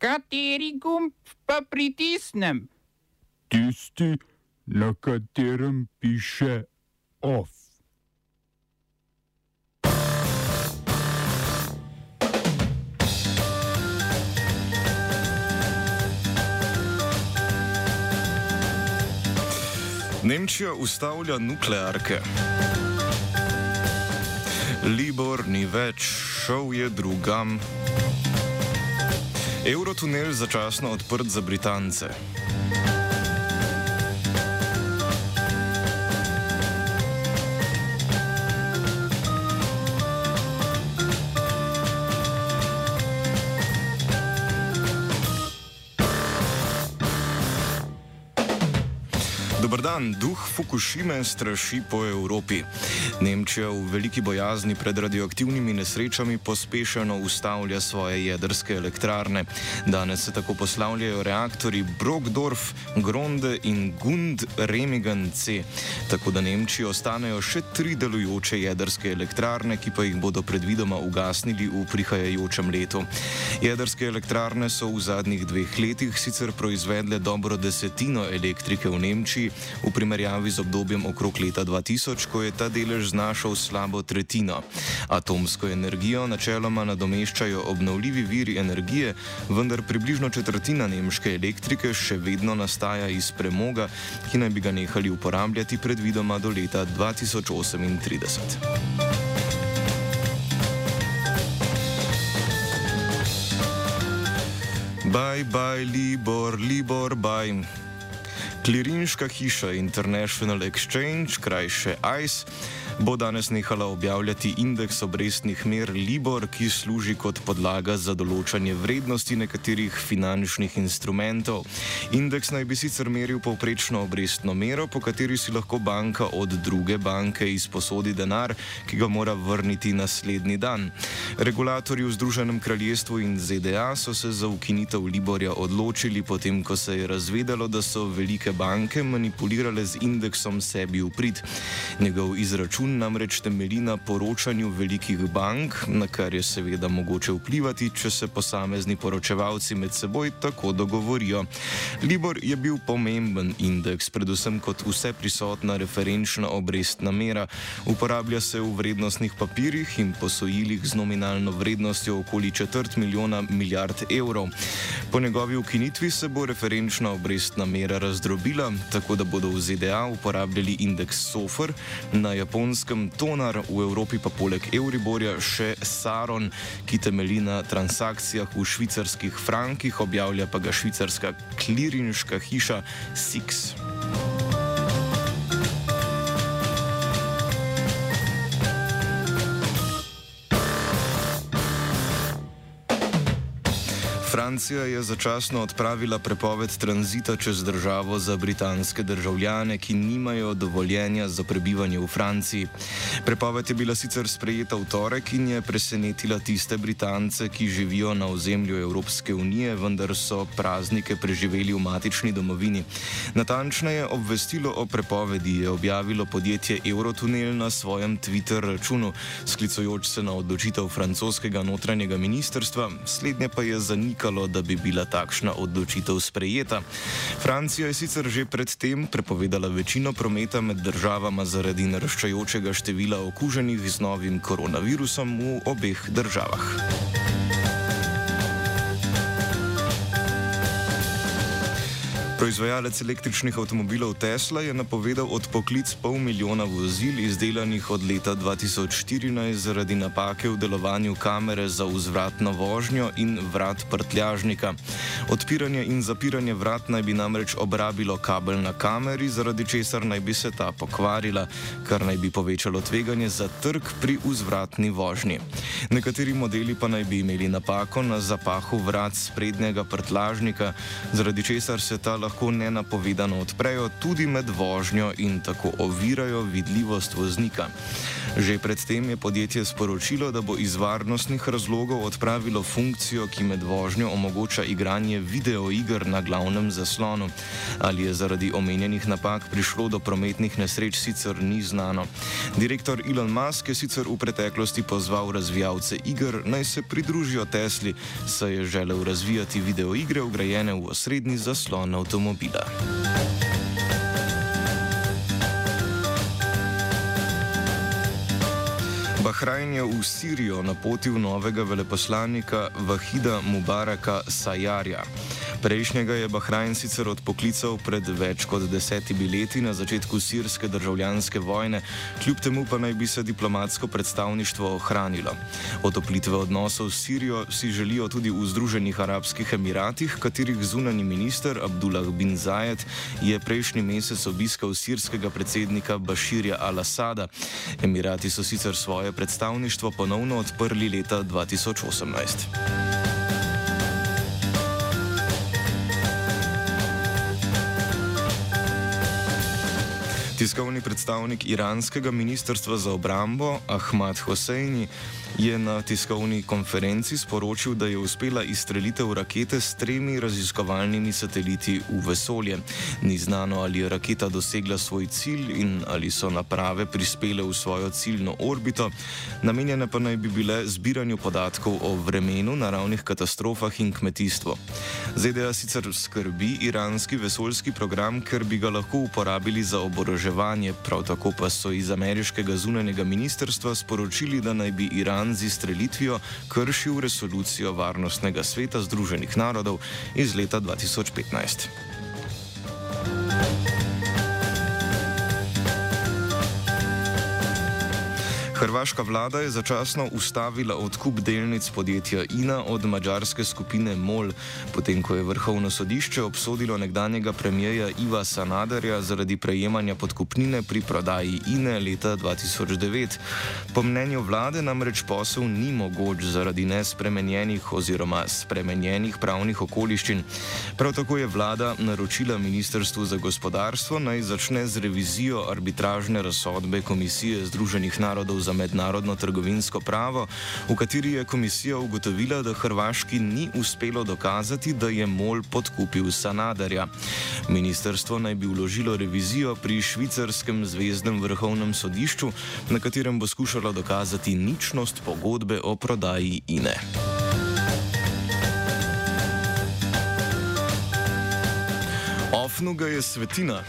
Kateri gumb pa pritisnem? Tisti, na katerem piše OF. Nemčija ustavlja nuklearke. Libor ni več, šel je drugam. Eurotunel začasno odprt za Britance. Dobr dan, duh Fukushime straši po Evropi. Nemčija v veliki bojazni pred radioaktivnimi nesrečami pospešeno ustavlja svoje jedrske elektrarne. Danes se tako poslavljajo reaktori Brockdorf, Gronde in Gund Remigan C. Tako da Nemčiji ostanejo še tri delujoče jedrske elektrarne, ki pa jih bodo predvidoma ugasnili v prihajajočem letu. Jedrske elektrarne so v zadnjih dveh letih sicer proizvedle dobro desetino elektrike v Nemčiji, v primerjavi z obdobjem okrog leta 2000, ko je ta delež znašal slabo tretjino. Atomsko energijo načeloma nadomeščajo obnovljivi viri energije, vendar približno četrtina nemške elektrike še vedno nastaja iz premoga, ki naj bi ga nehali uporabljati predvidoma do leta 2038. Bye bye, Libor, Libor, bye. Klirinška hiša International Exchange, krajše ICE, bo danes nehala objavljati indeks obrestnih mer Libor, ki služi kot podlaga za določanje vrednosti nekaterih finančnih instrumentov. Indeks naj bi sicer meril povprečno obrestno mero, po kateri si lahko banka od druge banke izposodi denar, ki ga mora vrniti naslednji dan. Regulatorji v Združenem kraljestvu in ZDA so se za ukinitev Liborja odločili, potem ko se je razvedelo, da so velike banke manipulirale z indeksom sebi v prid. Njegov izračun namreč temelji na poročanju velikih bank, na kar je seveda mogoče vplivati, če se posamezni poročevalci med seboj tako dogovorijo. Libor je bil pomemben indeks, predvsem kot vse prisotna referenčna obrestna mera. Uporablja se v vrednostnih papirjih in posojilih z nominalno vrednostjo okoli četrt milijona milijard evrov. Po njegovi ukinitvi se bo referenčna obrestna mera razdrobila, tako da bodo v ZDA uporabljali indeks SOFR, na japonskem tonar, v Evropi pa poleg Euriborja še Saron, ki temelji na transakcijah v švicarskih frankih, objavlja pa ga švicarska klirinška hiša Six. Francija je začasno odpravila prepoved tranzita čez državo za britanske državljane, ki nimajo dovoljenja za prebivanje v Franciji. Prepoved je bila sicer sprejeta v torek in je presenetila tiste Britance, ki živijo na ozemlju Evropske unije, vendar so praznike preživeli v matični domovini. Natančneje obvestilo o prepovedi je objavilo podjetje Eurotunnel na svojem Twitter računu, sklicujoč se na odločitev francoskega notranjega ministrstva, slednje pa je zanikalo zanikalo, da bi bila takšna odločitev sprejeta. Francija je sicer že predtem prepovedala večino prometa med državama zaradi naraščajočega števila okuženih z novim koronavirusom v obeh državah. Proizvajalec električnih avtomobilov Tesla je napovedal odpoklic pol milijona vozil izdelanih od leta 2014 zaradi napake v delovanju kamere za vzvratno vožnjo in vrat prtljažnika. Odpiranje in zapiranje vrat naj bi namreč obrabilo kabel na kameri, zaradi česar naj bi se ta pokvarila, kar naj bi povečalo tveganje za trg pri vzvratni vožnji. Nekateri modeli pa naj bi imeli napako na zapahu vrat sprednjega prtljažnika, zaradi česar se ta lahko lahko nenapovedano odprejo tudi med vožnjo in tako ovirajo vidljivost voznika. Že predtem je podjetje sporočilo, da bo iz varnostnih razlogov odpravilo funkcijo, ki med vožnjo omogoča igranje videoiger na glavnem zaslonu. Ali je zaradi omenjenih napak prišlo do prometnih nesreč, sicer ni znano. Direktor Elon Musk je sicer v preteklosti pozval razvijalce iger naj se pridružijo Tesli, saj je želel razvijati videoigre ugrajene v osrednji zaslon avtomobila. automobila. Bahrajn je v Sirijo napotil novega veleposlanika Vahida Mubaraka Sajarja. Prejšnjega je Bahrajn sicer odpoklical pred več kot desetimi leti na začetku sirske državljanske vojne, kljub temu pa naj bi se diplomatsko predstavništvo ohranilo. Otoplitve odnosov s Sirijo si želijo tudi v Združenih arabskih emiratih, katerih zunani minister Abdullah bin Zayed je prejšnji mesec obiskal sirskega predsednika Baširja al-Assada. Emirati so sicer svoje predstavništvo ponovno odprli leta 2018. Tiskovni predstavnik iranskega ministrstva za obrambo Ahmad Hosseini je na tiskovni konferenci sporočil, da je uspela izstrelitev rakete s tremi raziskovalnimi sateliti v vesolje. Ni znano, ali je raketa dosegla svoj cilj in ali so naprave prispele v svojo ciljno orbito, namenjene pa naj bi bile zbiranju podatkov o vremenu, naravnih katastrofah in kmetijstvu. ZDA sicer skrbi iranski vesoljski program, ker bi ga lahko uporabili za oboroževanje, prav tako pa so iz ameriškega zunanjega ministrstva sporočili, da naj bi Iran z izstrelitvijo kršil resolucijo Varnostnega sveta Združenih narodov iz leta 2015. Hrvaška vlada je začasno ustavila odkup delnic podjetja INA od mađarske skupine MOL, potem ko je vrhovno sodišče obsodilo nekdanjega premijeja Iva Sanaderja zaradi prejemanja podkupnine pri prodaji INE leta 2009. Po mnenju vlade namreč posel ni mogoč zaradi nespremenjenih oziroma spremenjenih pravnih okoliščin. Prav tako je vlada naročila Ministrstvu za gospodarstvo naj začne z revizijo arbitražne razsodbe Komisije Združenih narodov za za mednarodno trgovinsko pravo, v kateri je komisija ugotovila, da Hrvaški ni uspelo dokazati, da je MOL podkupil Sanaderja. Ministrstvo naj bi vložilo revizijo pri švicarskem zvezdnem vrhovnem sodišču, na katerem bo skušalo dokazati ničnost pogodbe o prodaji INE. Ofnuga je svetina.